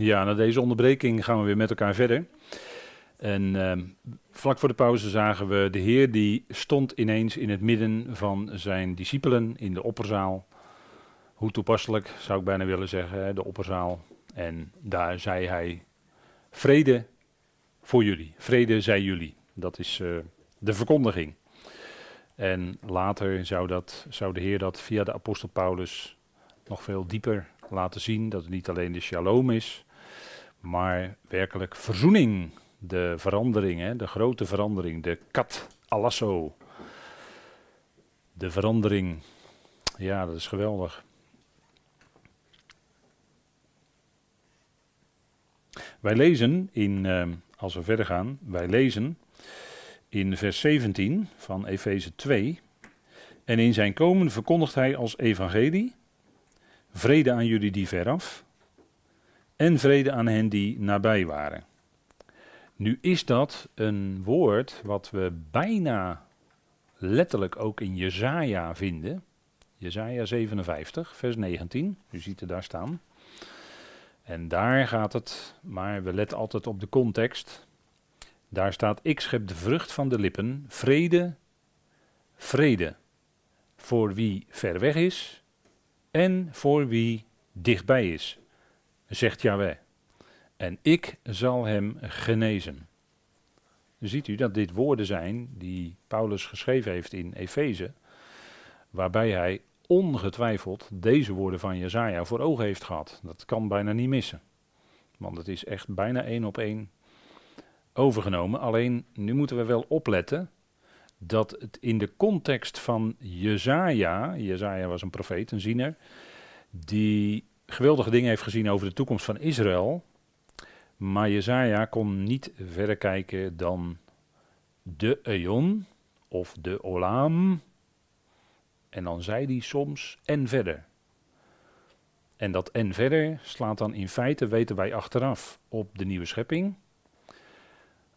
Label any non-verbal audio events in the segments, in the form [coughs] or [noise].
Ja, na deze onderbreking gaan we weer met elkaar verder. En ehm, vlak voor de pauze zagen we de Heer die stond ineens in het midden van zijn discipelen in de opperzaal. Hoe toepasselijk zou ik bijna willen zeggen, de opperzaal. En daar zei hij: Vrede voor jullie, vrede zij jullie. Dat is eh, de verkondiging. En later zou, dat, zou de Heer dat via de apostel Paulus nog veel dieper laten zien. Dat het niet alleen de shalom is, maar werkelijk verzoening. De verandering, hè, de grote verandering, de kat alasso. De verandering. Ja, dat is geweldig. Wij lezen in, uh, als we verder gaan, wij lezen in vers 17 van Efeze 2. En in zijn komen verkondigt hij als evangelie vrede aan jullie die veraf en vrede aan hen die nabij waren. Nu is dat een woord wat we bijna letterlijk ook in Jezaja vinden. Jezaja 57, vers 19. U ziet het daar staan. En daar gaat het, maar we letten altijd op de context. Daar staat: Ik schep de vrucht van de lippen, vrede, vrede. Voor wie ver weg is en voor wie dichtbij is, zegt Yahweh. En ik zal hem genezen. ziet u dat dit woorden zijn die Paulus geschreven heeft in Efeze, waarbij hij ongetwijfeld deze woorden van Jezaja voor ogen heeft gehad. Dat kan bijna niet missen. Want het is echt bijna één op één overgenomen. Alleen nu moeten we wel opletten dat het in de context van Jezaja, Jezaja was een profeet, een ziener, die geweldige dingen heeft gezien over de toekomst van Israël. Maar Jezaja kon niet verder kijken dan de Eon of de Olam. En dan zei hij soms en verder. En dat en verder slaat dan in feite, weten wij achteraf, op de nieuwe schepping.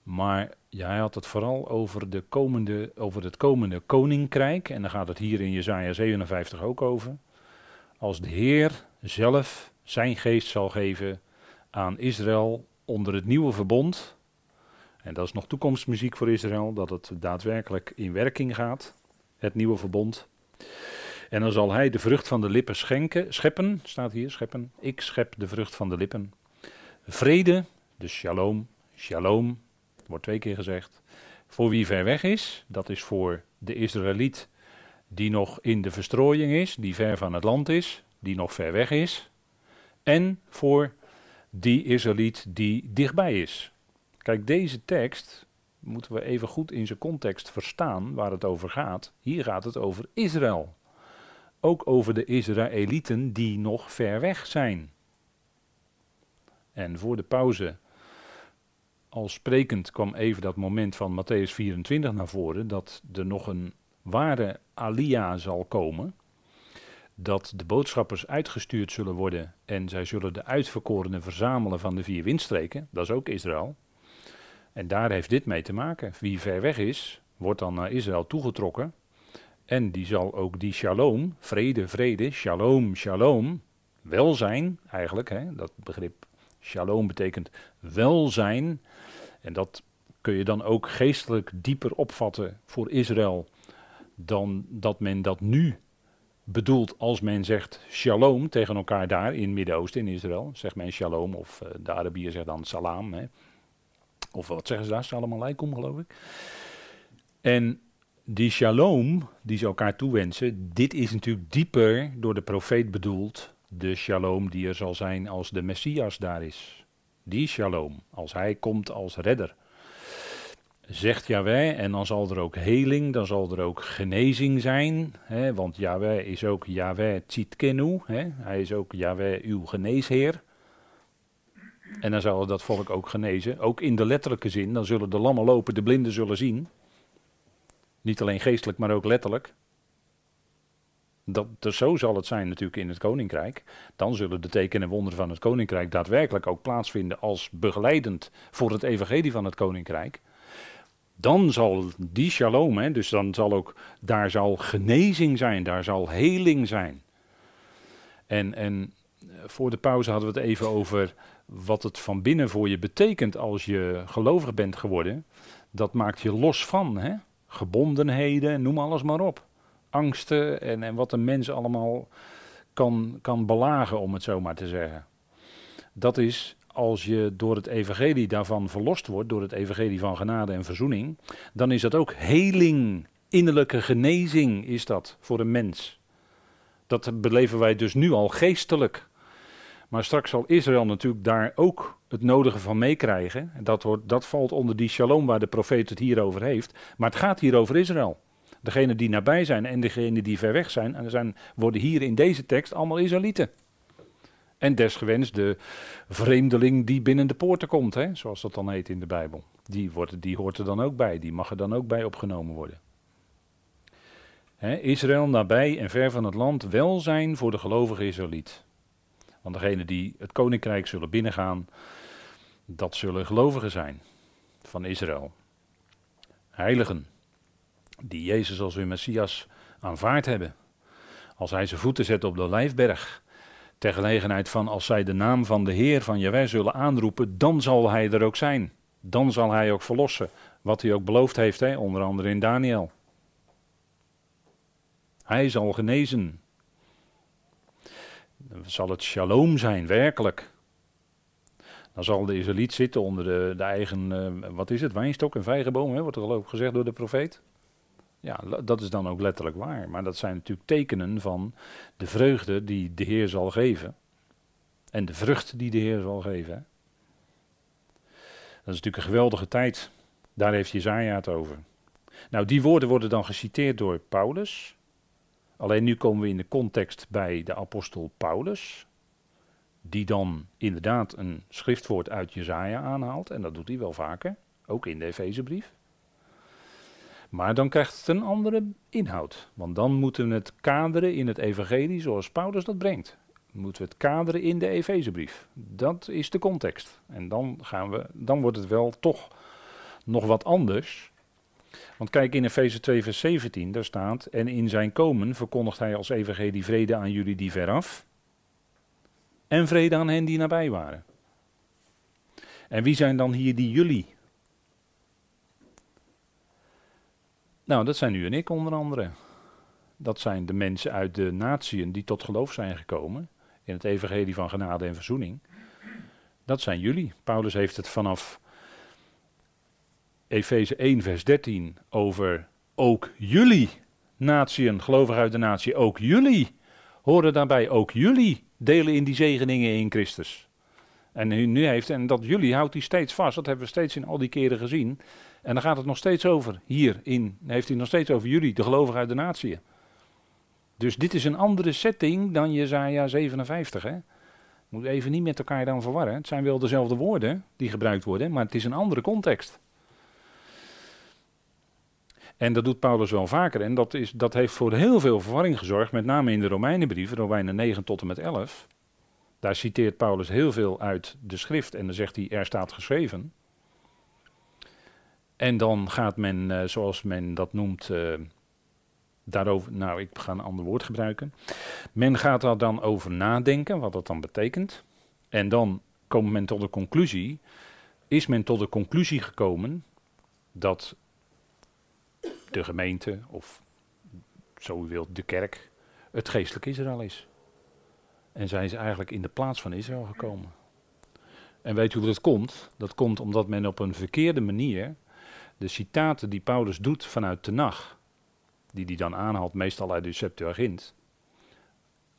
Maar hij had het vooral over, de komende, over het komende koninkrijk. En daar gaat het hier in Jezaja 57 ook over. Als de Heer zelf zijn geest zal geven aan Israël onder het nieuwe verbond. En dat is nog toekomstmuziek voor Israël, dat het daadwerkelijk in werking gaat. Het nieuwe verbond. En dan zal hij de vrucht van de lippen schenken, scheppen, staat hier, scheppen. Ik schep de vrucht van de lippen. Vrede, dus shalom, shalom, wordt twee keer gezegd. Voor wie ver weg is, dat is voor de Israëliet die nog in de verstrooiing is, die ver van het land is, die nog ver weg is. En voor die Israëliet die dichtbij is. Kijk, deze tekst moeten we even goed in zijn context verstaan waar het over gaat. Hier gaat het over Israël. Ook over de Israëlieten die nog ver weg zijn. En voor de pauze al sprekend kwam even dat moment van Matthäus 24 naar voren, dat er nog een ware alia zal komen. Dat de boodschappers uitgestuurd zullen worden en zij zullen de uitverkorenen verzamelen van de vier windstreken, dat is ook Israël. En daar heeft dit mee te maken. Wie ver weg is, wordt dan naar Israël toegetrokken. En die zal ook die shalom, vrede, vrede, shalom, shalom, welzijn eigenlijk, hè, dat begrip shalom betekent welzijn, en dat kun je dan ook geestelijk dieper opvatten voor Israël dan dat men dat nu bedoelt als men zegt shalom tegen elkaar daar in het Midden-Oosten, in Israël. Zegt men shalom of uh, de Arabier zegt dan salam. Hè. Of wat zeggen ze daar? Salam aleikum geloof ik. En die shalom die ze elkaar toewensen, dit is natuurlijk dieper door de profeet bedoeld. De shalom die er zal zijn als de Messias daar is. Die shalom, als hij komt als redder. Zegt Yahweh, en dan zal er ook heling, dan zal er ook genezing zijn. Hè, want Yahweh is ook Yahweh Tsitkenu. Hè, hij is ook Yahweh uw geneesheer. En dan zal dat volk ook genezen. Ook in de letterlijke zin, dan zullen de lammen lopen, de blinden zullen zien. Niet alleen geestelijk, maar ook letterlijk. Dat, dus zo zal het zijn natuurlijk in het koninkrijk. Dan zullen de tekenen en wonderen van het koninkrijk daadwerkelijk ook plaatsvinden als begeleidend voor het evangelie van het koninkrijk. Dan zal die shalom, hè, dus dan zal ook, daar zal genezing zijn, daar zal heling zijn. En, en voor de pauze hadden we het even over wat het van binnen voor je betekent als je gelovig bent geworden. Dat maakt je los van, hè? gebondenheden, noem alles maar op. Angsten en, en wat een mens allemaal kan, kan belagen, om het zo maar te zeggen. Dat is als je door het evangelie daarvan verlost wordt, door het evangelie van genade en verzoening, dan is dat ook heling, innerlijke genezing is dat voor een mens. Dat beleven wij dus nu al geestelijk. Maar straks zal Israël natuurlijk daar ook het nodige van meekrijgen. Dat, dat valt onder die shalom waar de profeet het hier over heeft. Maar het gaat hier over Israël. Degenen die nabij zijn en degenen die ver weg zijn, en zijn worden hier in deze tekst allemaal Israëlieten. En desgewenst de vreemdeling die binnen de poorten komt, hè, zoals dat dan heet in de Bijbel. Die, wordt, die hoort er dan ook bij, die mag er dan ook bij opgenomen worden. Hè, Israël nabij en ver van het land welzijn voor de gelovige Israëliet. Want degenen die het koninkrijk zullen binnengaan, dat zullen gelovigen zijn van Israël. Heiligen, die Jezus als hun Messias aanvaard hebben. Als hij zijn voeten zet op de Lijfberg, ter gelegenheid van als zij de naam van de Heer van Jawij zullen aanroepen, dan zal hij er ook zijn. Dan zal hij ook verlossen, wat hij ook beloofd heeft, hè, onder andere in Daniel. Hij zal genezen. Dan zal het shalom zijn, werkelijk. Dan zal de Israëliet zitten onder de, de eigen, uh, wat is het, wijnstok en vijgenboom, hè, wordt er geloof ik gezegd door de profeet. Ja, dat is dan ook letterlijk waar. Maar dat zijn natuurlijk tekenen van de vreugde die de Heer zal geven. En de vrucht die de Heer zal geven. Dat is natuurlijk een geweldige tijd. Daar heeft Jezaja het over. Nou, die woorden worden dan geciteerd door Paulus. Alleen nu komen we in de context bij de apostel Paulus. Die dan inderdaad een schriftwoord uit Jezaja aanhaalt. En dat doet hij wel vaker. Ook in de Efezebrief. Maar dan krijgt het een andere inhoud. Want dan moeten we het kaderen in het evangelie zoals Paulus dat brengt. Moeten we het kaderen in de Efezebrief. Dat is de context. En dan, gaan we, dan wordt het wel toch nog wat anders. Want kijk in Efeze 2 vers 17, daar staat... En in zijn komen verkondigt hij als evangelie vrede aan jullie die veraf... en vrede aan hen die nabij waren. En wie zijn dan hier die jullie? Nou, dat zijn u en ik onder andere. Dat zijn de mensen uit de natieën die tot geloof zijn gekomen in het evangelie van genade en verzoening. Dat zijn jullie. Paulus heeft het vanaf Efeze 1 vers 13 over ook jullie natieën, gelovig uit de natie, ook jullie horen daarbij, ook jullie delen in die zegeningen in Christus. En nu heeft, en dat jullie houdt hij steeds vast, dat hebben we steeds in al die keren gezien. En dan gaat het nog steeds over, hierin heeft hij nog steeds over jullie, de gelovigen uit de natie. Dus dit is een andere setting dan Jezaja 57. Hè? Moet even niet met elkaar dan verwarren. Het zijn wel dezelfde woorden die gebruikt worden, maar het is een andere context. En dat doet Paulus wel vaker. En dat, is, dat heeft voor heel veel verwarring gezorgd, met name in de Romeinenbrief, Romeinen 9 tot en met 11. Daar citeert Paulus heel veel uit de schrift en dan zegt hij, er staat geschreven. En dan gaat men, uh, zoals men dat noemt, uh, daarover, nou ik ga een ander woord gebruiken. Men gaat daar dan over nadenken, wat dat dan betekent. En dan komt men tot de conclusie, is men tot de conclusie gekomen dat de gemeente, of zo u wilt, de kerk, het geestelijk Israël is. En zijn ze eigenlijk in de plaats van Israël gekomen. En weet u hoe dat komt? Dat komt omdat men op een verkeerde manier de citaten die Paulus doet vanuit Tenach, die hij dan aanhaalt, meestal uit de Septuagint,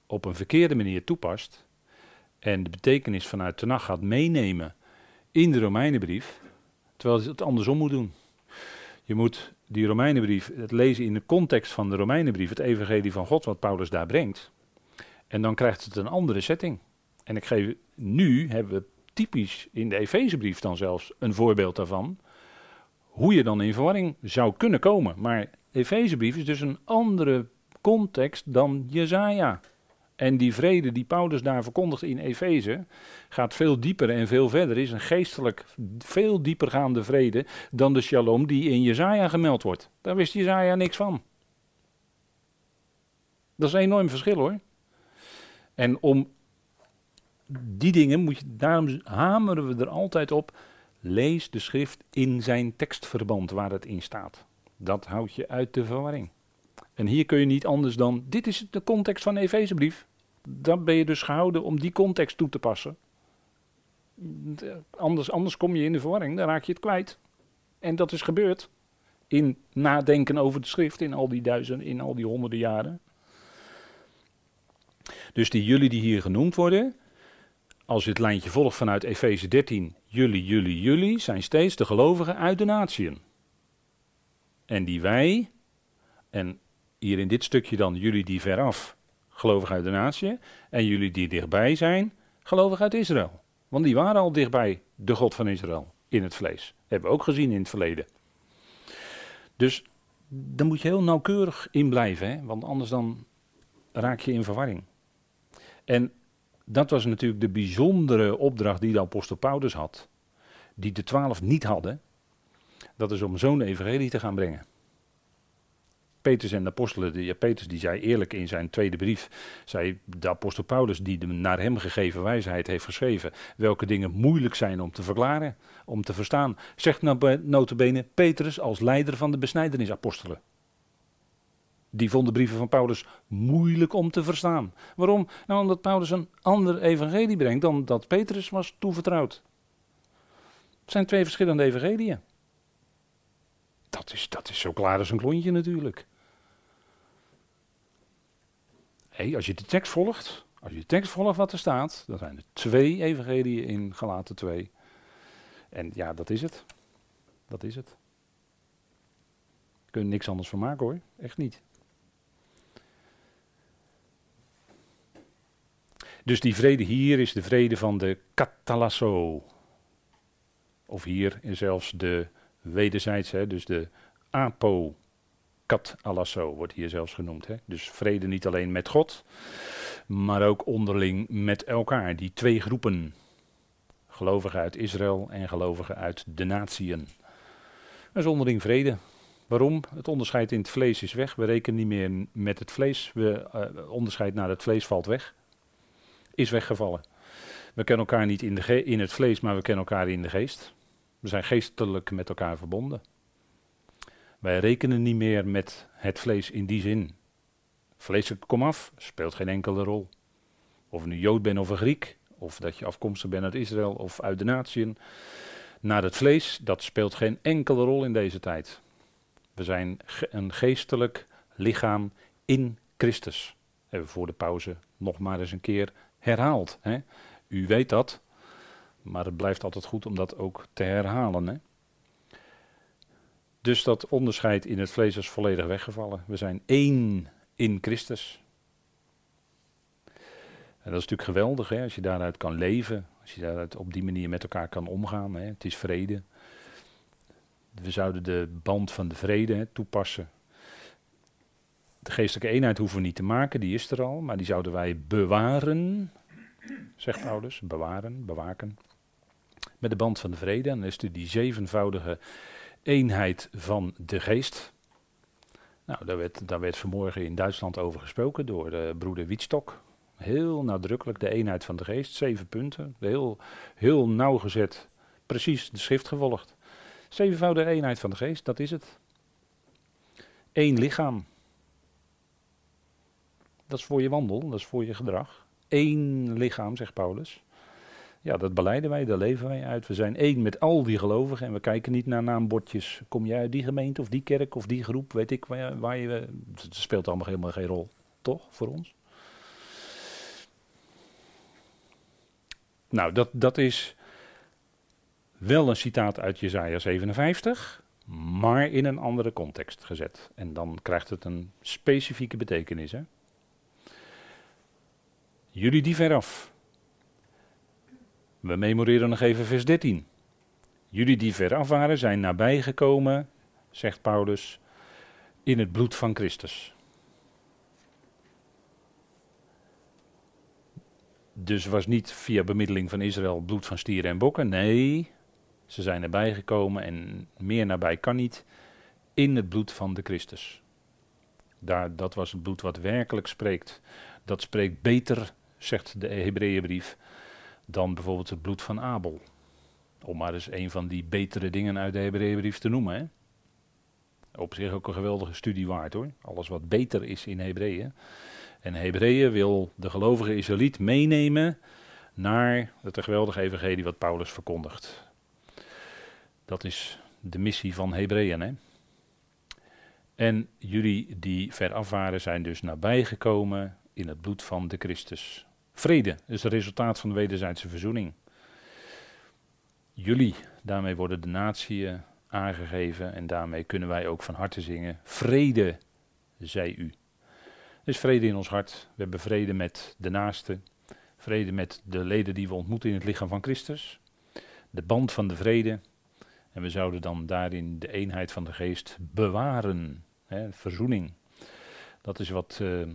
op een verkeerde manier toepast en de betekenis vanuit Tenach gaat meenemen in de Romeinenbrief, terwijl hij het andersom moet doen. Je moet die Romeinenbrief, het lezen in de context van de Romeinenbrief, het evangelie van God wat Paulus daar brengt. En dan krijgt het een andere setting. En ik geef, nu hebben we typisch in de Efezebrief dan zelfs een voorbeeld daarvan hoe je dan in verwarring zou kunnen komen. Maar Efezebrief is dus een andere context dan Jezaja. En die vrede die Paulus daar verkondigt in Efeze gaat veel dieper en veel verder. Is een geestelijk veel diepergaande vrede dan de shalom die in Jezaja gemeld wordt. Daar wist Jezaja niks van. Dat is een enorm verschil hoor. En om die dingen moet je, daarom hameren we er altijd op. Lees de schrift in zijn tekstverband waar het in staat. Dat houdt je uit de verwarring. En hier kun je niet anders dan, dit is de context van de Efezebrief. Dan ben je dus gehouden om die context toe te passen. Anders, anders kom je in de verwarring, dan raak je het kwijt. En dat is gebeurd. In nadenken over de schrift in al die duizenden, in al die honderden jaren. Dus die jullie die hier genoemd worden, als je het lijntje volgt vanuit Efeze 13, jullie, jullie, jullie, zijn steeds de gelovigen uit de natieën. En die wij, en hier in dit stukje dan jullie die veraf, gelovig uit de natie, en jullie die dichtbij zijn, gelovig uit Israël. Want die waren al dichtbij de God van Israël in het vlees. hebben we ook gezien in het verleden. Dus daar moet je heel nauwkeurig in blijven, hè? want anders dan raak je in verwarring. En dat was natuurlijk de bijzondere opdracht die de apostel Paulus had, die de twaalf niet hadden. Dat is om zo'n evangelie te gaan brengen. Petrus en de apostelen, de, Petrus die zei eerlijk in zijn tweede brief, zei de apostel Paulus die de naar hem gegeven wijsheid heeft geschreven, welke dingen moeilijk zijn om te verklaren, om te verstaan. Zegt nou notabene Petrus als leider van de besnijdenisapostelen. Die vonden de brieven van Paulus moeilijk om te verstaan. Waarom? Nou, omdat Paulus een ander evangelie brengt dan dat Petrus was toevertrouwd. Het zijn twee verschillende evangeliën. Dat is, dat is zo klaar als een klontje natuurlijk. Hey, als je de tekst volgt, als je de tekst volgt wat er staat, dan zijn er twee evangeliën in gelaten 2. En ja, dat is het. Dat is het. Kun je niks anders van maken hoor, echt niet. Dus die vrede hier is de vrede van de katalasso. Of hier is zelfs de wederzijds, hè, dus de apo kat alasso wordt hier zelfs genoemd. Hè. Dus vrede niet alleen met God, maar ook onderling met elkaar. Die twee groepen, gelovigen uit Israël en gelovigen uit de natieën. Dat onderling vrede. Waarom? Het onderscheid in het vlees is weg. We rekenen niet meer met het vlees. We, uh, onderscheid naar het vlees valt weg. Is weggevallen. We kennen elkaar niet in, de in het vlees, maar we kennen elkaar in de geest. We zijn geestelijk met elkaar verbonden. Wij rekenen niet meer met het vlees in die zin. Vleeselijk kom af, speelt geen enkele rol. Of je nu Jood bent of een Griek, of dat je afkomstig bent uit Israël of uit de natieën. Naar het vlees, dat speelt geen enkele rol in deze tijd. We zijn een geestelijk lichaam in Christus. Hebben we voor de pauze nog maar eens een keer herhaald. Hè? U weet dat, maar het blijft altijd goed om dat ook te herhalen. Hè? Dus dat onderscheid in het vlees is volledig weggevallen. We zijn één in Christus. En dat is natuurlijk geweldig hè, als je daaruit kan leven. Als je daaruit op die manier met elkaar kan omgaan. Hè. Het is vrede. We zouden de band van de vrede toepassen. De geestelijke eenheid hoeven we niet te maken, die is er al. Maar die zouden wij bewaren, zegt Paulus. Bewaren, bewaken met de band van de vrede. En dan is er die zevenvoudige eenheid van de geest. Nou, daar werd, daar werd vanmorgen in Duitsland over gesproken door de broeder Wietstok. Heel nadrukkelijk de eenheid van de geest, zeven punten. Heel, heel nauwgezet, precies de schrift gevolgd. Zevenvoudige eenheid van de geest, dat is het. Eén lichaam. Dat is voor je wandel, dat is voor je gedrag. Eén lichaam, zegt Paulus. Ja, dat beleiden wij, daar leven wij uit. We zijn één met al die gelovigen en we kijken niet naar naambordjes. Kom jij uit die gemeente of die kerk of die groep, weet ik waar, waar je... Het speelt allemaal helemaal geen rol, toch, voor ons? Nou, dat, dat is wel een citaat uit Jezaja 57, maar in een andere context gezet. En dan krijgt het een specifieke betekenis. Hè? Jullie die veraf, we memoreren nog even vers 13. Jullie die veraf waren, zijn nabijgekomen, zegt Paulus, in het bloed van Christus. Dus was niet via bemiddeling van Israël bloed van stieren en bokken. Nee, ze zijn erbij gekomen en meer nabij kan niet. In het bloed van de Christus. Daar, dat was het bloed wat werkelijk spreekt. Dat spreekt beter, zegt de Hebreeënbrief, dan bijvoorbeeld het bloed van Abel. Om maar eens een van die betere dingen uit de Hebreeënbrief te noemen. Hè? Op zich ook een geweldige studie waard hoor. Alles wat beter is in Hebreeën. En Hebreeën wil de gelovige Israëliet meenemen naar het geweldige evangelie wat Paulus verkondigt. Dat is de missie van Hebreeën. Hè? En jullie die veraf waren zijn dus nabijgekomen in het bloed van de Christus. Vrede is het resultaat van de wederzijdse verzoening. Jullie, daarmee worden de natieën aangegeven en daarmee kunnen wij ook van harte zingen. Vrede, zij u. Is vrede in ons hart. We hebben vrede met de naaste. Vrede met de leden die we ontmoeten in het lichaam van Christus. De band van de vrede. En we zouden dan daarin de eenheid van de geest bewaren. Hè, verzoening. Dat is wat uh,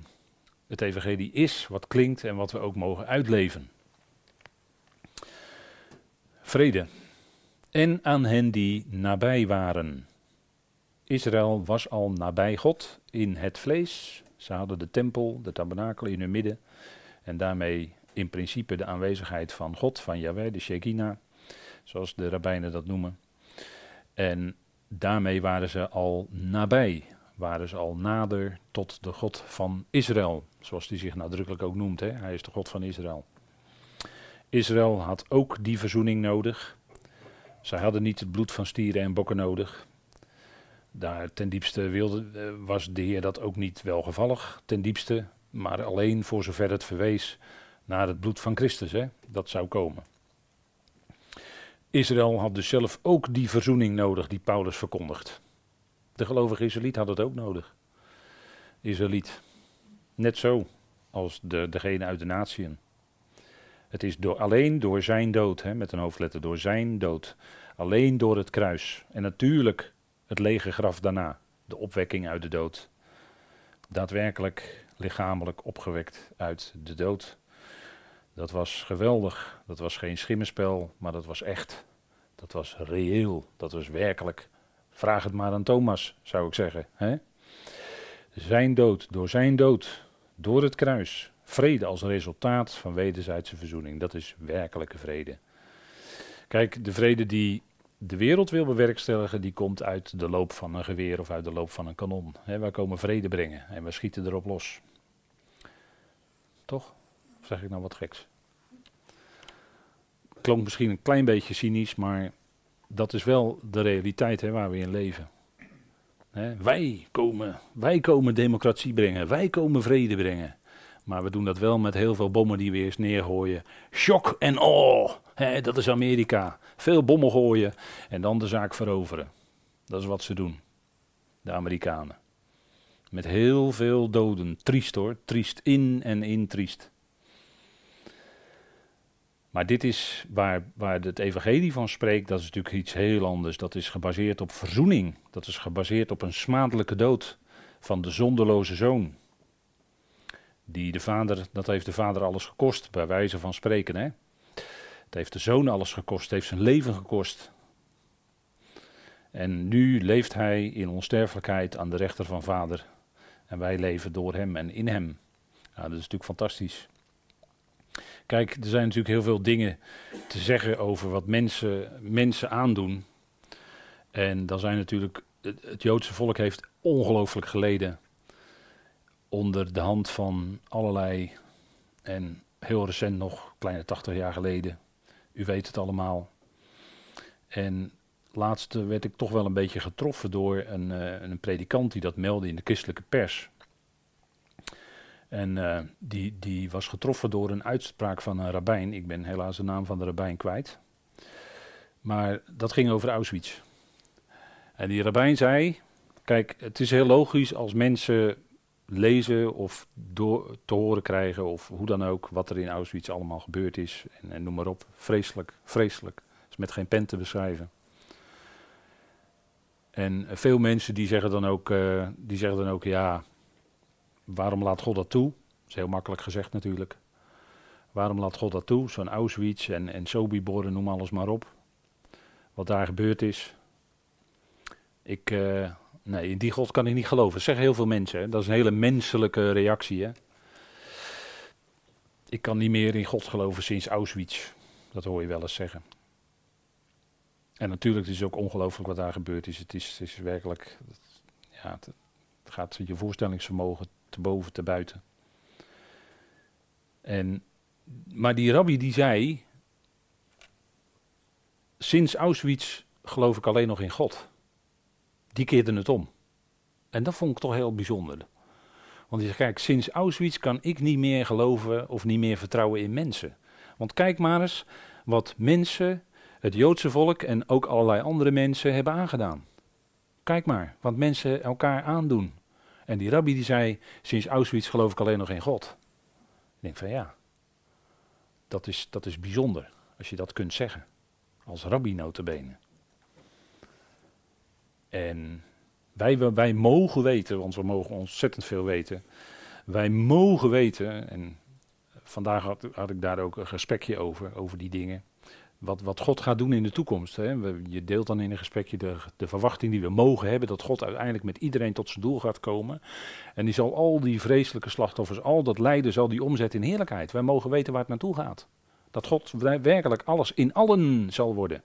het evangelie is, wat klinkt en wat we ook mogen uitleven. Vrede. En aan hen die nabij waren. Israël was al nabij God in het vlees. Ze hadden de tempel, de tabernakel in hun midden. En daarmee in principe de aanwezigheid van God, van Yahweh, de Shekinah, zoals de rabbijnen dat noemen. En daarmee waren ze al nabij, waren ze al nader tot de God van Israël, zoals hij zich nadrukkelijk ook noemt. Hè? Hij is de God van Israël. Israël had ook die verzoening nodig. Zij hadden niet het bloed van stieren en bokken nodig. Daar ten diepste wilde, eh, was de Heer dat ook niet welgevallig, ten diepste, maar alleen voor zover het verwees naar het bloed van Christus, hè, dat zou komen. Israël had dus zelf ook die verzoening nodig die Paulus verkondigt. De gelovige Israëliet had het ook nodig. Israëliet. Net zo als de, degene uit de natieën. Het is door, alleen door zijn dood, hè, met een hoofdletter, door zijn dood. Alleen door het kruis. En natuurlijk het lege graf daarna, de opwekking uit de dood. Daadwerkelijk lichamelijk opgewekt uit de dood. Dat was geweldig. Dat was geen schimmenspel, maar dat was echt. Dat was reëel. Dat was werkelijk. Vraag het maar aan Thomas, zou ik zeggen. Hè? Zijn dood, door zijn dood, door het kruis. Vrede als resultaat van wederzijdse verzoening. Dat is werkelijke vrede. Kijk, de vrede die de wereld wil bewerkstelligen, die komt uit de loop van een geweer of uit de loop van een kanon. He, wij komen vrede brengen en we schieten erop los. Toch? Of zeg ik nou wat geks? Klonk misschien een klein beetje cynisch, maar dat is wel de realiteit waar we in leven. Wij, komen, wij komen democratie brengen, wij komen vrede brengen. Maar we doen dat wel met heel veel bommen die we eerst neergooien. Shock en oh, dat is Amerika. Veel bommen gooien en dan de zaak veroveren. Dat is wat ze doen, de Amerikanen. Met heel veel doden. Triest hoor, triest in en in triest. Maar dit is waar, waar het evangelie van spreekt, dat is natuurlijk iets heel anders. Dat is gebaseerd op verzoening. Dat is gebaseerd op een smadelijke dood van de zonderloze zoon. Die de vader, dat heeft de vader alles gekost, bij wijze van spreken. Hè? Het heeft de zoon alles gekost, het heeft zijn leven gekost. En nu leeft hij in onsterfelijkheid aan de rechter van vader. En wij leven door hem en in hem. Nou, dat is natuurlijk fantastisch. Kijk, er zijn natuurlijk heel veel dingen te zeggen over wat mensen, mensen aandoen. En dan zijn natuurlijk, het, Joodse volk heeft ongelooflijk geleden onder de hand van allerlei, en heel recent nog, kleine 80 jaar geleden, u weet het allemaal. En laatst werd ik toch wel een beetje getroffen door een, uh, een predikant die dat meldde in de christelijke pers. En uh, die, die was getroffen door een uitspraak van een rabbijn. Ik ben helaas de naam van de rabbijn kwijt. Maar dat ging over Auschwitz. En die rabbijn zei: Kijk, het is heel logisch als mensen lezen of door, te horen krijgen, of hoe dan ook, wat er in Auschwitz allemaal gebeurd is. En, en noem maar op. Vreselijk, vreselijk. is met geen pen te beschrijven. En veel mensen die zeggen dan ook, uh, die zeggen dan ook ja, waarom laat God dat toe? Dat is heel makkelijk gezegd natuurlijk. Waarom laat God dat toe? Zo'n Auschwitz en, en Sobibor, noem alles maar op. Wat daar gebeurd is. Ik, uh, Nee, in die God kan ik niet geloven. Dat zeggen heel veel mensen. Dat is een hele menselijke reactie. Hè. Ik kan niet meer in God geloven sinds Auschwitz. Dat hoor je wel eens zeggen. En natuurlijk is het ook ongelooflijk wat daar gebeurd is. Het is, het is werkelijk, ja, het, gaat je voorstellingsvermogen te boven, te buiten. En, maar die rabbi die zei, sinds Auschwitz geloof ik alleen nog in God. Die keerde het om. En dat vond ik toch heel bijzonder. Want hij zegt, kijk, sinds Auschwitz kan ik niet meer geloven of niet meer vertrouwen in mensen. Want kijk maar eens wat mensen, het Joodse volk en ook allerlei andere mensen hebben aangedaan. Kijk maar, wat mensen elkaar aandoen. En die rabbi die zei, sinds Auschwitz geloof ik alleen nog in God. Ik denk van ja, dat is, dat is bijzonder als je dat kunt zeggen. Als rabbi notabene. En wij, wij mogen weten, want we mogen ontzettend veel weten. Wij mogen weten, en vandaag had, had ik daar ook een gesprekje over, over die dingen. Wat, wat God gaat doen in de toekomst. Hè. je deelt dan in een gesprekje de, de verwachting die we mogen hebben. Dat God uiteindelijk met iedereen tot zijn doel gaat komen. En die zal al die vreselijke slachtoffers, al dat lijden, zal die omzetten in heerlijkheid. Wij mogen weten waar het naartoe gaat. Dat God werkelijk alles in allen zal worden.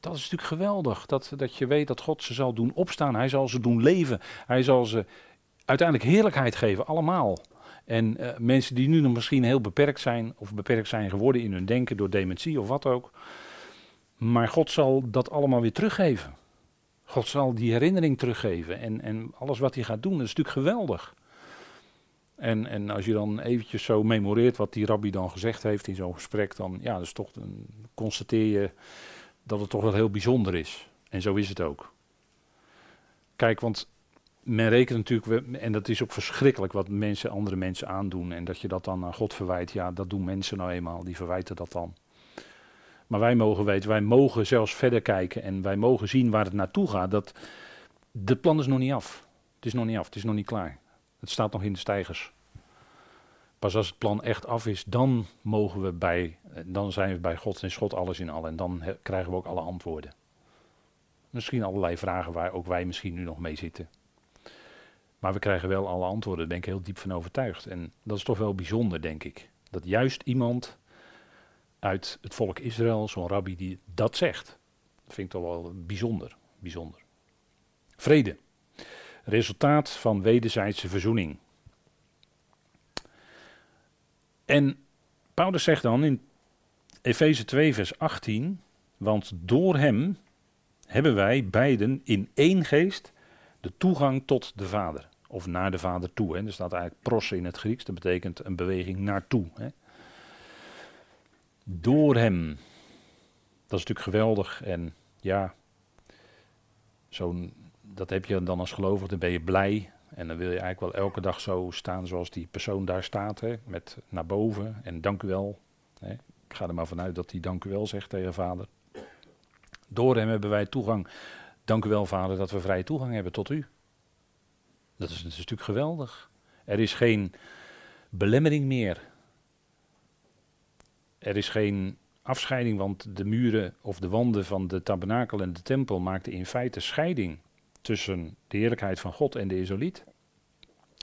Dat is natuurlijk geweldig. Dat, dat je weet dat God ze zal doen opstaan. Hij zal ze doen leven. Hij zal ze uiteindelijk heerlijkheid geven, allemaal. En uh, mensen die nu nog misschien heel beperkt zijn, of beperkt zijn geworden in hun denken door dementie of wat ook. Maar God zal dat allemaal weer teruggeven. God zal die herinnering teruggeven. En, en alles wat hij gaat doen, dat is natuurlijk geweldig. En, en als je dan eventjes zo memoreert wat die rabbi dan gezegd heeft in zo'n gesprek, dan ja, dus toch een, constateer je dat het toch wel heel bijzonder is. En zo is het ook. Kijk, want men rekent natuurlijk, en dat is ook verschrikkelijk wat mensen andere mensen aandoen. En dat je dat dan aan God verwijt, ja, dat doen mensen nou eenmaal, die verwijten dat dan. Maar wij mogen weten, wij mogen zelfs verder kijken en wij mogen zien waar het naartoe gaat. Dat de plan is nog niet af. Het is nog niet af, het is nog niet klaar. Het staat nog in de stijgers. Pas als het plan echt af is, dan mogen we bij, dan zijn we bij God en God alles in al. En dan krijgen we ook alle antwoorden. Misschien allerlei vragen waar ook wij misschien nu nog mee zitten. Maar we krijgen wel alle antwoorden, ben ik heel diep van overtuigd. En dat is toch wel bijzonder, denk ik. Dat juist iemand uit het volk Israël, zo'n rabbi, die dat zegt. Dat vind ik toch wel bijzonder, bijzonder. Vrede. Resultaat van wederzijdse verzoening. En Paulus zegt dan in Efeze 2, vers 18: Want door hem hebben wij beiden in één geest de toegang tot de Vader. Of naar de Vader toe. Hè. Er staat eigenlijk pros in het Grieks, dat betekent een beweging naartoe. Hè. Door hem. Dat is natuurlijk geweldig. En ja, zo'n, dat heb je dan als gelovige, dan ben je blij. En dan wil je eigenlijk wel elke dag zo staan zoals die persoon daar staat. Hè, met naar boven en dank u wel. Hè. Ik ga er maar vanuit dat hij dank u wel zegt tegen vader. Door hem hebben wij toegang. Dank u wel, vader, dat we vrije toegang hebben tot u. Dat is, natuurlijk geweldig. Er is geen belemmering meer. Er is geen afscheiding, want de muren of de wanden van de tabernakel en de tempel maakten in feite scheiding tussen de heerlijkheid van God en de Israëliet.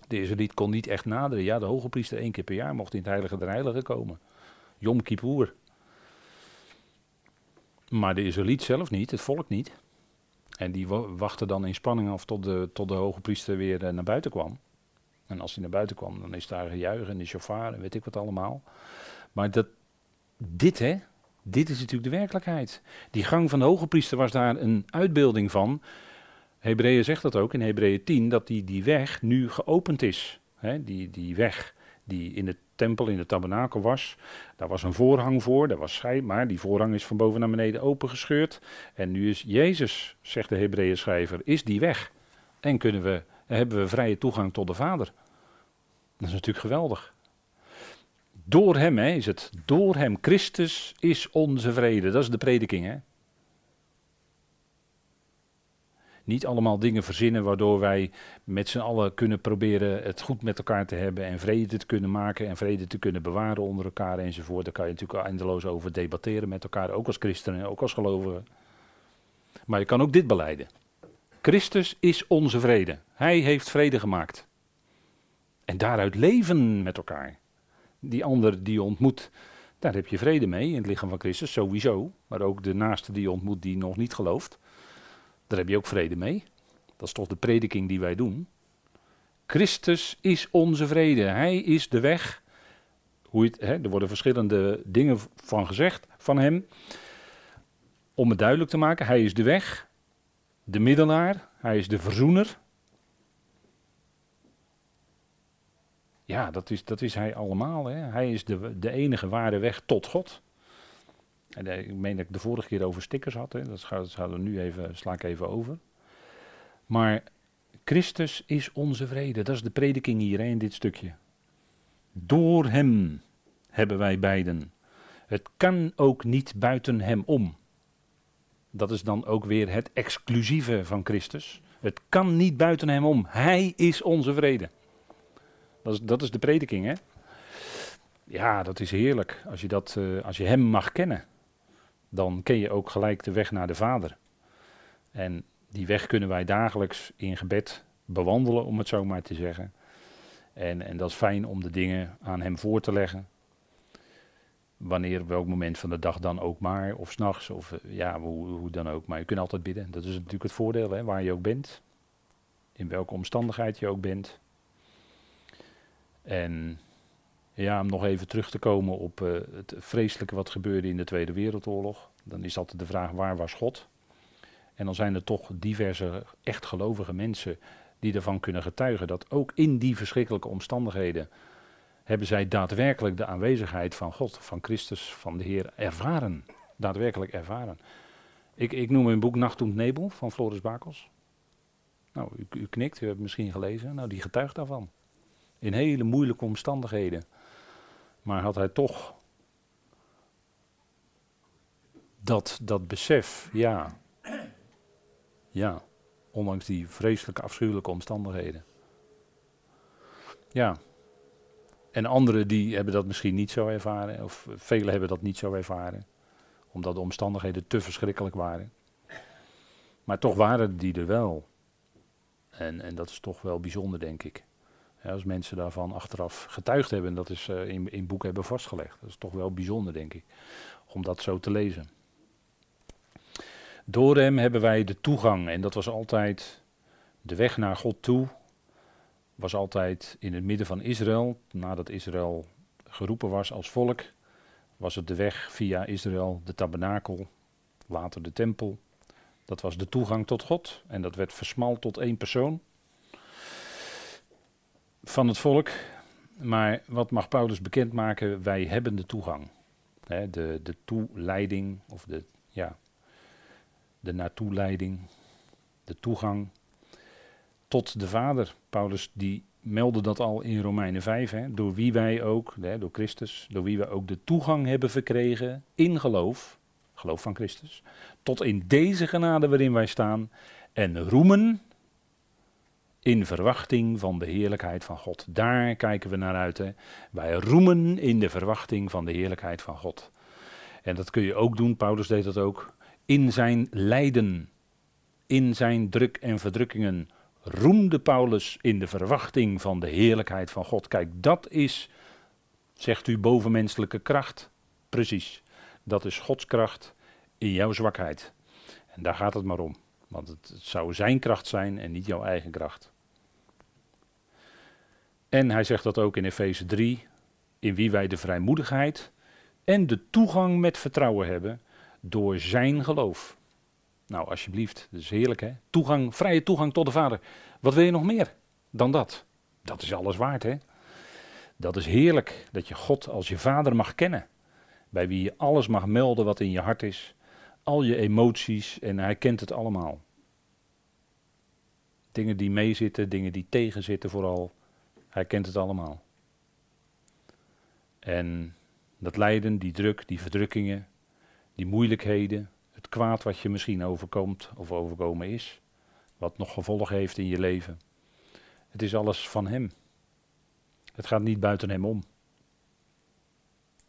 De Israëliet kon niet echt naderen. Ja, de hoge priester één keer per jaar mocht in het heilige der heiligen komen. Yom Kippur. Maar de Israëliet zelf niet, het volk niet. En die wachten dan in spanning af tot de, tot de hoge priester weer eh, naar buiten kwam. En als hij naar buiten kwam, dan is daar gejuich en de chauffeur en weet ik wat allemaal. Maar dat, dit hè, dit is natuurlijk de werkelijkheid. Die gang van de hoge priester was daar een uitbeelding van. Hebreeën zegt dat ook in Hebreeën 10, dat die, die weg nu geopend is. Hè, die, die weg die in de tempel, in de tabernakel was. Daar was een voorhang voor, daar was maar die voorhang is van boven naar beneden opengescheurd. En nu is Jezus, zegt de Hebreeën schrijver, is die weg. En kunnen we, hebben we vrije toegang tot de Vader. Dat is natuurlijk geweldig. Door hem hè, is het. Door hem. Christus is onze vrede. Dat is de prediking. Hè? Niet allemaal dingen verzinnen waardoor wij met z'n allen kunnen proberen het goed met elkaar te hebben en vrede te kunnen maken en vrede te kunnen bewaren onder elkaar enzovoort. Daar kan je natuurlijk eindeloos over debatteren met elkaar, ook als christenen, ook als gelovigen. Maar je kan ook dit beleiden. Christus is onze vrede. Hij heeft vrede gemaakt. En daaruit leven met elkaar. Die ander die je ontmoet, Daar heb je vrede mee in het lichaam van Christus, sowieso. Maar ook de naaste die je ontmoet die nog niet gelooft. Daar heb je ook vrede mee. Dat is toch de prediking die wij doen. Christus is onze vrede. Hij is de weg. Hoe het, hè, er worden verschillende dingen van gezegd van hem. Om het duidelijk te maken, hij is de weg, de middelaar, hij is de verzoener. Ja, dat is, dat is hij allemaal. Hè. Hij is de, de enige ware weg tot God. Eh, ik meen dat ik de vorige keer over stickers had. Dat, gaan, we nu even, sla ik even over. Maar Christus is onze vrede. Dat is de prediking hier in dit stukje. Door hem hebben wij beiden. Het kan ook niet buiten hem om. Dat is dan ook weer het exclusieve van Christus. Het kan niet buiten hem om. Hij is onze vrede. Dat is, dat is de prediking, hè? Ja, dat is heerlijk. Als je, dat, uh, als je hem mag kennen, dan ken je ook gelijk de weg naar de Vader. En die weg kunnen wij dagelijks in gebed bewandelen, om het zo maar te zeggen. En, en dat is fijn om de dingen aan hem voor te leggen wanneer, welk moment van de dag dan ook maar, of s'nachts, of eh, ja, hoe, hoe, dan ook. Maar je kunt altijd bidden. Dat is natuurlijk het voordeel, hè, waar je ook bent. In welke omstandigheid je ook bent. En ja, om nog even terug te komen op uh, het vreselijke wat gebeurde in de Tweede Wereldoorlog. Dan is altijd de vraag, waar was God? En dan zijn er toch diverse echt gelovige mensen die ervan kunnen getuigen dat ook in die verschrikkelijke omstandigheden hebben zij daadwerkelijk de aanwezigheid van God, van Christus, van de Heer ervaren. Daadwerkelijk ervaren. Ik, ik noem een boek Nacht und Nebel van Floris Bakels. Nou, u, u knikt, u hebt het misschien gelezen. Nou, die getuigt daarvan. In hele moeilijke omstandigheden. Maar had hij toch dat, dat besef, ja. Ja, ondanks die vreselijke, afschuwelijke omstandigheden. Ja, en anderen die hebben dat misschien niet zo ervaren, of velen hebben dat niet zo ervaren, omdat de omstandigheden te verschrikkelijk waren. Maar toch waren die er wel. En, en dat is toch wel bijzonder, denk ik. Als mensen daarvan achteraf getuigd hebben, en dat is uh, in, in boek hebben vastgelegd. Dat is toch wel bijzonder, denk ik, om dat zo te lezen. Door hem hebben wij de toegang, en dat was altijd de weg naar God toe, was altijd in het midden van Israël. Nadat Israël geroepen was als volk, was het de weg via Israël, de tabernakel, later de tempel. Dat was de toegang tot God en dat werd versmald tot één persoon van het volk. Maar wat mag Paulus bekendmaken? Wij hebben de toegang. de, de toeleiding, of de, ja, de naartoeleiding, de toegang tot de Vader. Paulus die meldde dat al in Romeinen 5, hè, door wie wij ook, hè, door Christus, door wie wij ook de toegang hebben verkregen in geloof, geloof van Christus, tot in deze genade waarin wij staan en roemen in verwachting van de heerlijkheid van God. Daar kijken we naar uit. Hè. Wij roemen in de verwachting van de heerlijkheid van God. En dat kun je ook doen, Paulus deed dat ook, in zijn lijden, in zijn druk en verdrukkingen roemde Paulus in de verwachting van de heerlijkheid van God. Kijk, dat is, zegt u, bovenmenselijke kracht. Precies. Dat is Gods kracht in jouw zwakheid. En daar gaat het maar om. Want het, het zou zijn kracht zijn en niet jouw eigen kracht. En hij zegt dat ook in Efeze 3, in wie wij de vrijmoedigheid en de toegang met vertrouwen hebben door zijn geloof. Nou, alsjeblieft, dat is heerlijk hè. Toegang, vrije toegang tot de Vader. Wat wil je nog meer dan dat? Dat is alles waard hè. Dat is heerlijk dat je God als je Vader mag kennen. Bij wie je alles mag melden wat in je hart is. Al je emoties en hij kent het allemaal. Dingen die meezitten, dingen die tegenzitten vooral. Hij kent het allemaal. En dat lijden, die druk, die verdrukkingen, die moeilijkheden, het kwaad wat je misschien overkomt of overkomen is, wat nog gevolg heeft in je leven. Het is alles van Hem. Het gaat niet buiten Hem om.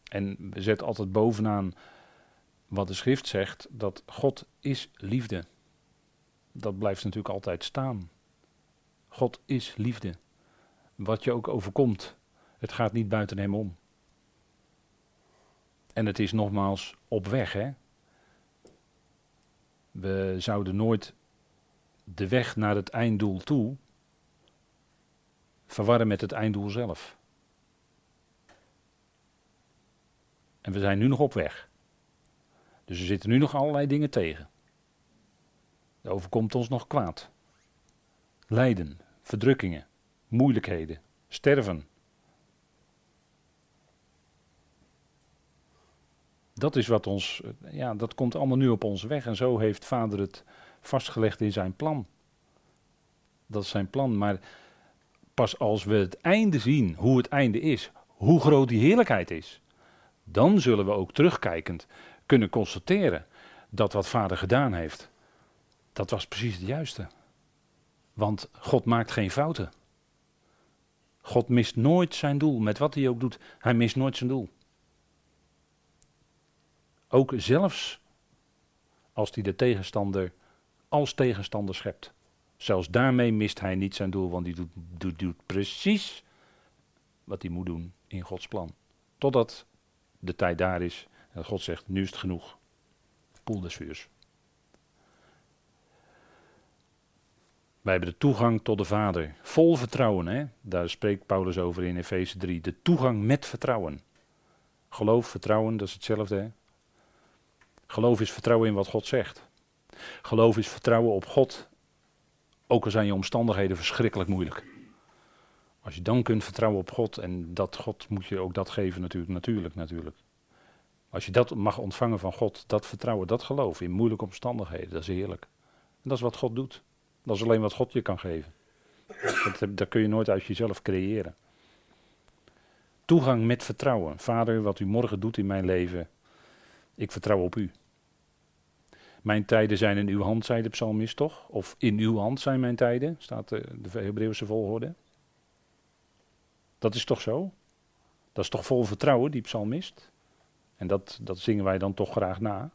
En zetten altijd bovenaan wat de schrift zegt, dat God is liefde. Dat blijft natuurlijk altijd staan. God is liefde. Wat je ook overkomt, het gaat niet buiten Hem om. En het is nogmaals op weg, hè. We zouden nooit de weg naar het einddoel toe verwarren met het einddoel zelf. En we zijn nu nog op weg. Dus er zitten nu nog allerlei dingen tegen. Er overkomt ons nog kwaad. Lijden, verdrukkingen, moeilijkheden, sterven. Dat is wat ons, ja, dat komt allemaal nu op ons weg. En zo heeft Vader het vastgelegd in zijn plan. Dat is zijn plan. Maar pas als we het einde zien, hoe het einde is, hoe groot die heerlijkheid is, dan zullen we ook terugkijkend kunnen constateren dat wat Vader gedaan heeft, dat was precies het juiste. Want God maakt geen fouten. God mist nooit zijn doel, met wat hij ook doet. Hij mist nooit zijn doel. Ook zelfs als hij de tegenstander als tegenstander schept. Zelfs daarmee mist hij niet zijn doel, want hij doet, doet, doet precies wat hij moet doen in Gods plan. Totdat de tijd daar is en God zegt, nu is het genoeg. Poel des vuurs. Wij hebben de toegang tot de Vader. Vol vertrouwen, hè? daar spreekt Paulus over in Efeze 3. De toegang met vertrouwen. Geloof, vertrouwen, dat is hetzelfde. Hè? Geloof is vertrouwen in wat God zegt. Geloof is vertrouwen op God, ook al zijn je omstandigheden verschrikkelijk moeilijk. Als je dan kunt vertrouwen op God en dat God moet je ook dat geven natuurlijk, natuurlijk, natuurlijk. Als je dat mag ontvangen van God, dat vertrouwen, dat geloof in moeilijke omstandigheden, dat is heerlijk. En dat is wat God doet. Dat is alleen wat God je kan geven. Dat, dat kun je nooit uit jezelf creëren. Toegang met vertrouwen. Vader, wat u morgen doet in mijn leven, ik vertrouw op u. Mijn tijden zijn in uw hand, zei de psalmist toch? Of in uw hand zijn mijn tijden, staat de, de Hebreeuwse volgorde. Dat is toch zo? Dat is toch vol vertrouwen, die psalmist? En dat, dat zingen wij dan toch graag na.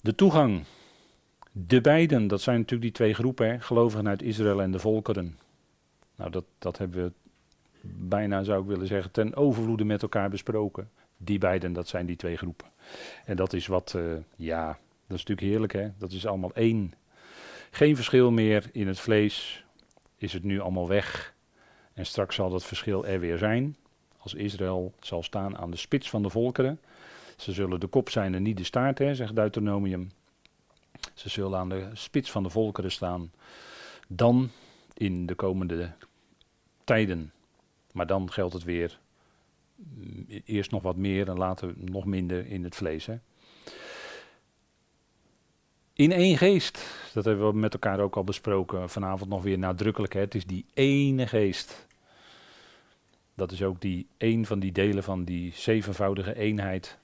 De toegang. De beiden, dat zijn natuurlijk die twee groepen, hè? gelovigen uit Israël en de volkeren. Nou, dat, dat hebben we bijna, zou ik willen zeggen, ten overvloede met elkaar besproken. Die beiden, dat zijn die twee groepen. En dat is wat, uh, ja, dat is natuurlijk heerlijk hè. Dat is allemaal één. Geen verschil meer in het vlees. Is het nu allemaal weg. En straks zal dat verschil er weer zijn. Als Israël zal staan aan de spits van de volkeren. Ze zullen de kop zijn en niet de staart, hè, zegt Deuteronomium. Ze zullen aan de spits van de volkeren staan. Dan in de komende tijden. Maar dan geldt het weer eerst nog wat meer en later nog minder in het vlees. Hè. In één geest, dat hebben we met elkaar ook al besproken, vanavond nog weer nadrukkelijk. Hè. Het is die ene geest. Dat is ook die een van die delen van die zevenvoudige eenheid.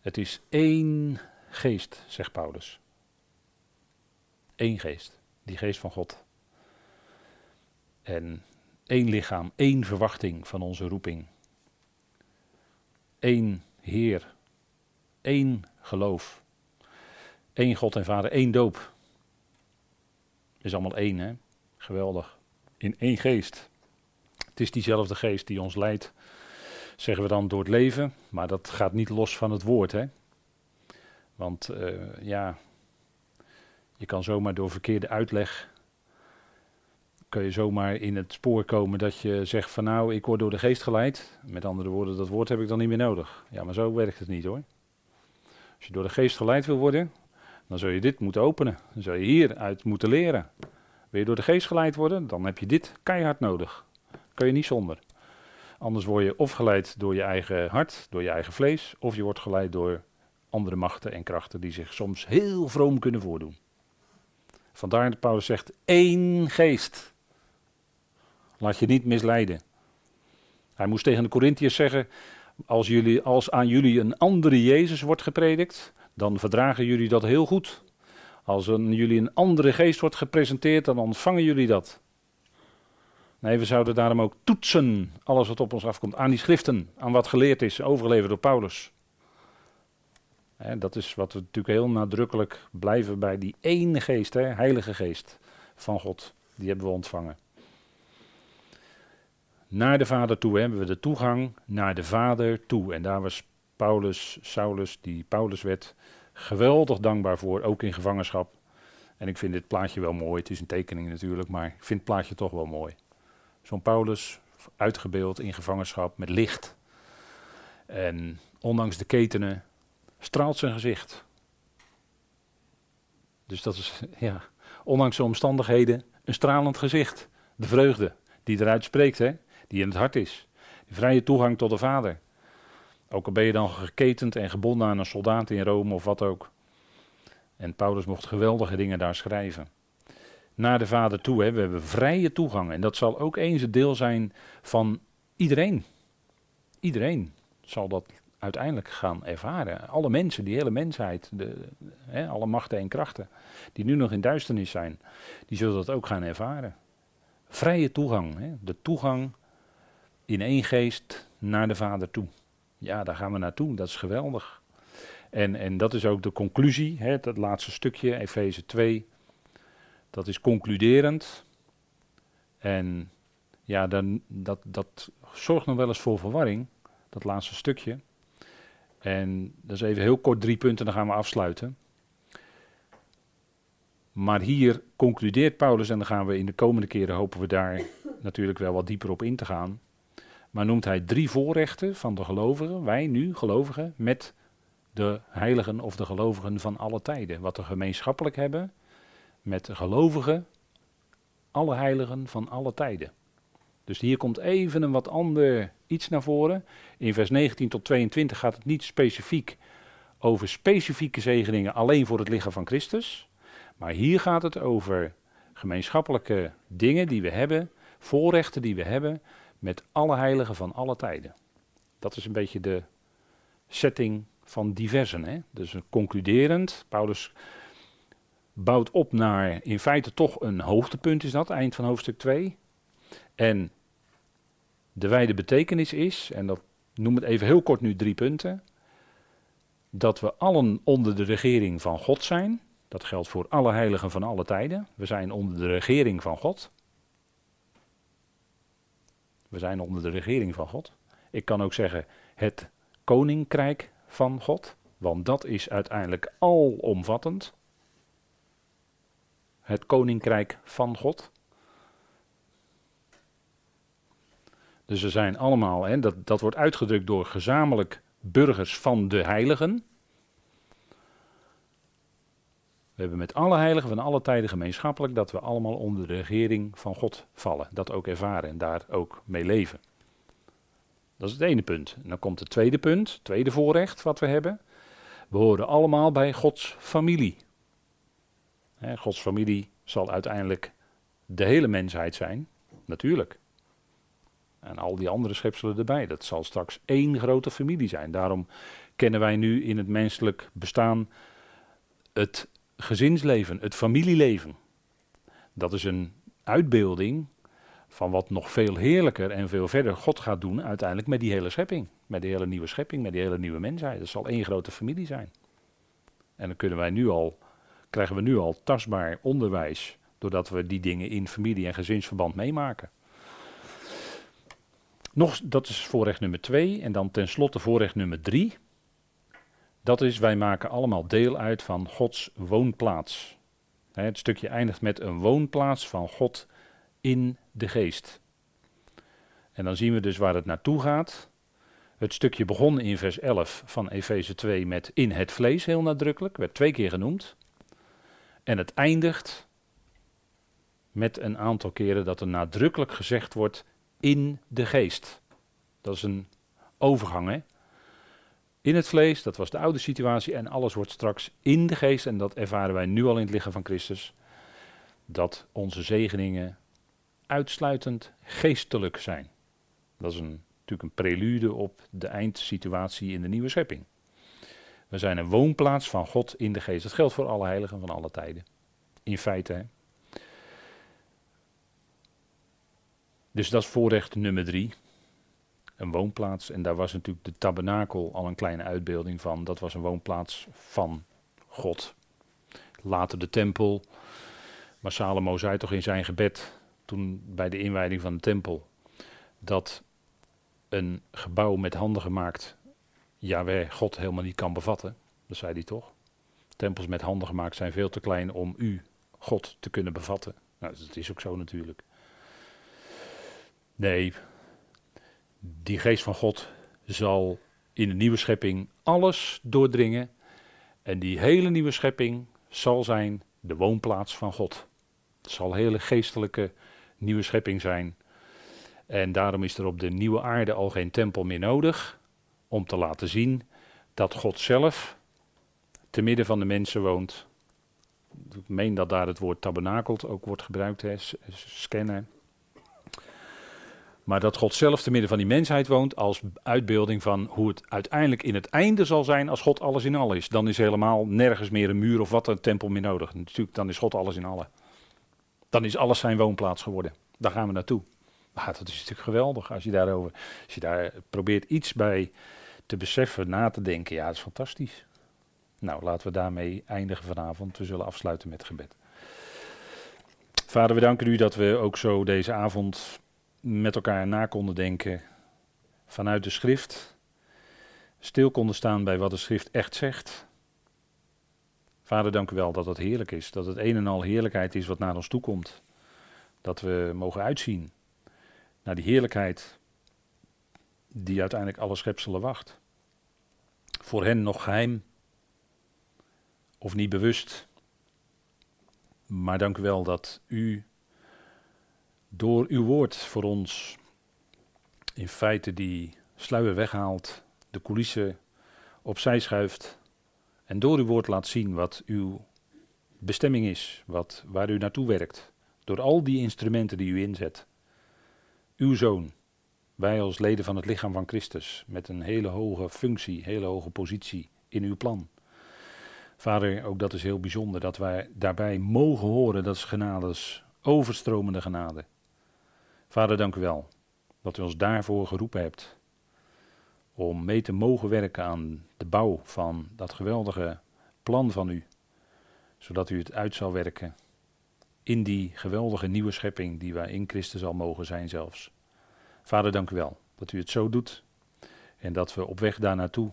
Het is één geest, zegt Paulus. Eén geest, die geest van God. En één lichaam, één verwachting van onze roeping één Heer, één geloof, één God en Vader, één doop. Is allemaal één, hè? Geweldig. In één geest. Het is diezelfde geest die ons leidt, zeggen we dan, door het leven. Maar dat gaat niet los van het woord, hè? Want uh, ja, je kan zomaar door verkeerde uitleg kun je zomaar in het spoor komen dat je zegt van nou, ik word door de geest geleid. Met andere woorden, dat woord heb ik dan niet meer nodig. Ja, maar zo werkt het niet hoor. Als je door de geest geleid wil worden, dan zul je dit moeten openen. Dan zul je hieruit moeten leren. Wil je door de geest geleid worden, dan heb je dit keihard nodig. Kun je niet zonder. Anders word je of geleid door je eigen hart, door je eigen vlees, of je wordt geleid door andere machten en krachten die zich soms heel vroom kunnen voordoen. Vandaar dat Paulus zegt één geest. Laat je niet misleiden. Hij moest tegen de Corinthiërs zeggen: als, jullie, als aan jullie een andere Jezus wordt gepredikt, dan verdragen jullie dat heel goed. Als aan jullie een andere geest wordt gepresenteerd, dan ontvangen jullie dat. Nee, we zouden daarom ook toetsen, alles wat op ons afkomt, aan die schriften, aan wat geleerd is, overgeleverd door Paulus. Dat is wat we natuurlijk heel nadrukkelijk blijven bij die ene geest, Heilige Geest van God. Die hebben we ontvangen. naar de Vader toe hebben we de toegang naar de Vader toe. En daar was Paulus, Saulus, die Paulus werd, geweldig dankbaar voor, ook in gevangenschap. En ik vind dit plaatje wel mooi. Het is een tekening natuurlijk, maar ik vind het plaatje toch wel mooi. Zo'n Paulus, uitgebeeld in gevangenschap met licht. En ondanks de ketenen straalt zijn gezicht. Dus dat is, ja, ondanks de omstandigheden, een stralend gezicht. De vreugde die eruit spreekt, hè, die in het hart is. Vrije toegang tot de Vader. Ook al ben je dan geketend en gebonden aan een soldaat in Rome of wat ook. En Paulus mocht geweldige dingen daar schrijven. Naar de Vader toe, hè. we hebben vrije toegang. En dat zal ook eens het deel zijn van iedereen. Iedereen zal dat uiteindelijk gaan ervaren. Alle mensen, die hele mensheid, de, hè, alle machten en krachten die nu nog in duisternis zijn, die zullen dat ook gaan ervaren. Vrije toegang, hè, de toegang in één geest naar de Vader toe. Ja, daar gaan we naartoe, dat is geweldig. En, en dat is ook de conclusie, hè, dat laatste stukje, Efeze 2, dat is concluderend. En ja, dan, dat, dat zorgt nog wel eens voor verwarring, dat laatste stukje. En dat is even heel kort drie punten, dan gaan we afsluiten. Maar hier concludeert Paulus, en dan gaan we in de komende keren hopen we daar [coughs] natuurlijk wel wat dieper op in te gaan. Maar noemt hij drie voorrechten van de gelovigen, wij nu gelovigen, met de heiligen of de gelovigen van alle tijden. Wat we gemeenschappelijk hebben met de gelovigen, alle heiligen van alle tijden. Dus hier komt even een wat ander iets naar voren. In vers 19 tot 22 gaat het niet specifiek over specifieke zegeningen alleen voor het lichaam van Christus. Maar hier gaat het over gemeenschappelijke dingen die we hebben, voorrechten die we hebben met alle heiligen van alle tijden. Dat is een beetje de setting van diversen. Hè? Dus concluderend, Paulus bouwt op naar in feite toch een hoogtepunt is dat, eind van hoofdstuk 2. En de wijde betekenis is, en dat noem het even heel kort nu drie punten, dat we allen onder de regering van God zijn. Dat geldt voor alle heiligen van alle tijden. We zijn onder de regering van God. We zijn onder de regering van God. Ik kan ook zeggen het koninkrijk van God, want dat is uiteindelijk alomvattend. Het koninkrijk van God. Dus we zijn allemaal, hè, dat, dat wordt uitgedrukt door gezamenlijk burgers van de heiligen. We hebben met alle heiligen van alle tijden gemeenschappelijk dat we allemaal onder de regering van God vallen. Dat ook ervaren en daar ook mee leven. Dat is het ene punt. Dan komt het tweede punt, het tweede voorrecht wat we hebben. We horen allemaal bij Gods familie. Gods familie zal uiteindelijk de hele mensheid zijn, natuurlijk. En al die andere schepselen erbij. Dat zal straks één grote familie zijn. Daarom kennen wij nu in het menselijk bestaan het gezinsleven, het familieleven. Dat is een uitbeelding van wat nog veel heerlijker en veel verder God gaat doen uiteindelijk met die hele schepping. Met die hele nieuwe schepping, met die hele nieuwe mensheid. Dat zal één grote familie zijn. En dan kunnen wij nu al, krijgen we nu al tastbaar onderwijs, doordat we die dingen in familie- en gezinsverband meemaken. Nog, dat is voorrecht nummer twee. En dan tenslotte voorrecht nummer drie. Dat is, wij maken allemaal deel uit van Gods woonplaats. Het stukje eindigt met een woonplaats van God in de geest. En dan zien we dus waar het naartoe gaat. Het stukje begon in vers 11 van Efeze 2 met in het vlees, heel nadrukkelijk, werd twee keer genoemd. En het eindigt met een aantal keren dat er nadrukkelijk gezegd wordt in de geest. Dat is een overgang, hè? In het vlees, dat was de oude situatie, en alles wordt straks in de geest, en dat ervaren wij nu al in het lichaam van Christus, dat onze zegeningen uitsluitend geestelijk zijn. Dat is natuurlijk een prelude op de eindsituatie in de nieuwe schepping. We zijn een woonplaats van God in de geest. Dat geldt voor alle heiligen van alle tijden. In feite. Dus dat is voorrecht nummer drie. Een woonplaats. En daar was natuurlijk de tabernakel al een kleine uitbeelding van. Dat was een woonplaats van God. Later de tempel. Maar Salomo zei toch in zijn gebed, toen bij de inwijding van de tempel. dat een gebouw met handen gemaakt Jawel God helemaal niet kan bevatten. Dat zei hij toch? Tempels met handen gemaakt zijn veel te klein om u, God, te kunnen bevatten. Nou, dat is ook zo natuurlijk. Nee, die geest van God zal in de nieuwe schepping alles doordringen. En die hele nieuwe schepping zal zijn de woonplaats van God. Het zal een hele geestelijke nieuwe schepping zijn. En daarom is er op de nieuwe aarde al geen tempel meer nodig. Om te laten zien dat God zelf te midden van de mensen woont. Ik meen dat daar het woord tabernakelt ook wordt gebruikt, hè, scannen. Maar dat God zelf te midden van die mensheid woont als uitbeelding van hoe het uiteindelijk in het einde zal zijn als God alles in al is. Dan is helemaal nergens meer een muur of wat een tempel meer nodig. Natuurlijk, dan is God alles in alle. Dan is alles zijn woonplaats geworden. Daar gaan we naartoe. Maar dat is natuurlijk geweldig als je daarover, als je daar probeert iets bij te beseffen, na te denken. Ja, dat is fantastisch. Nou, laten we daarmee eindigen vanavond. We zullen afsluiten met gebed. Vader, we danken u dat we ook zo deze avond met elkaar na konden denken vanuit de schrift. Stil konden staan bij wat de schrift echt zegt. Vader, dank u wel dat het heerlijk is. Dat het een en al heerlijkheid is wat naar ons toe komt. Dat we mogen uitzien naar die heerlijkheid die uiteindelijk alle schepselen wacht. Voor hen nog geheim of niet bewust. Maar dank u wel dat u door uw woord voor ons in feite die sluier weghaalt, de coulissen opzij schuift en door uw woord laat zien wat uw bestemming is, wat, waar u naartoe werkt. Door al die instrumenten die u inzet. Uw zoon, wij als leden van het lichaam van Christus, met een hele hoge functie, hele hoge positie in uw plan. Vader, ook dat is heel bijzonder, dat wij daarbij mogen horen, dat is genades, overstromende genade. Vader, dank u wel dat u ons daarvoor geroepen hebt. Om mee te mogen werken aan de bouw van dat geweldige plan van u. Zodat u het uit zal werken in die geweldige nieuwe schepping die wij in Christus al mogen zijn zelfs. Vader, dank u wel dat u het zo doet. En dat we op weg daar naartoe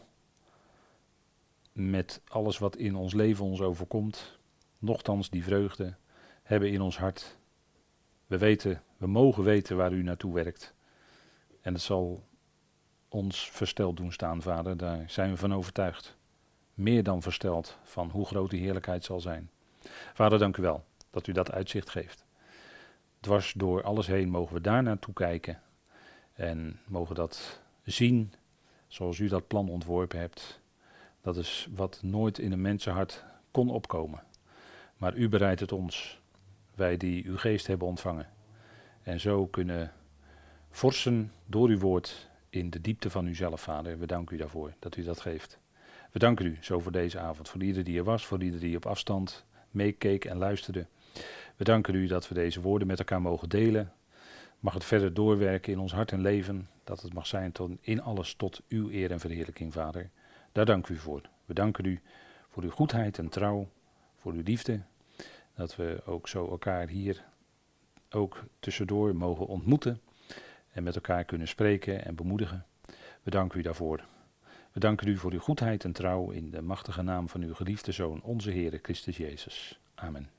met alles wat in ons leven ons overkomt, nochtans die vreugde hebben in ons hart. We weten, we mogen weten waar u naartoe werkt. En het zal ons versteld doen staan, vader, daar zijn we van overtuigd. Meer dan versteld van hoe groot die heerlijkheid zal zijn. Vader, dank u wel dat u dat uitzicht geeft. Dwars door alles heen mogen we daar naartoe kijken en mogen dat zien zoals u dat plan ontworpen hebt. Dat is wat nooit in een mensenhart kon opkomen. Maar u bereidt het ons, wij die uw geest hebben ontvangen. En zo kunnen forsen door uw woord in de diepte van uzelf, Vader. We danken u daarvoor dat u dat geeft. We danken u zo voor deze avond, voor ieder die er was, voor ieder die op afstand meekeek en luisterde. We danken u dat we deze woorden met elkaar mogen delen. Mag het verder doorwerken in ons hart en leven, dat het mag zijn tot, in alles tot uw eer en verheerlijking, Vader. Daar dank u voor. We danken u voor uw goedheid en trouw, voor uw liefde. Dat we ook zo elkaar hier ook tussendoor mogen ontmoeten en met elkaar kunnen spreken en bemoedigen. We danken u daarvoor. We danken u voor uw goedheid en trouw in de machtige naam van uw geliefde Zoon, onze Heer Christus Jezus. Amen.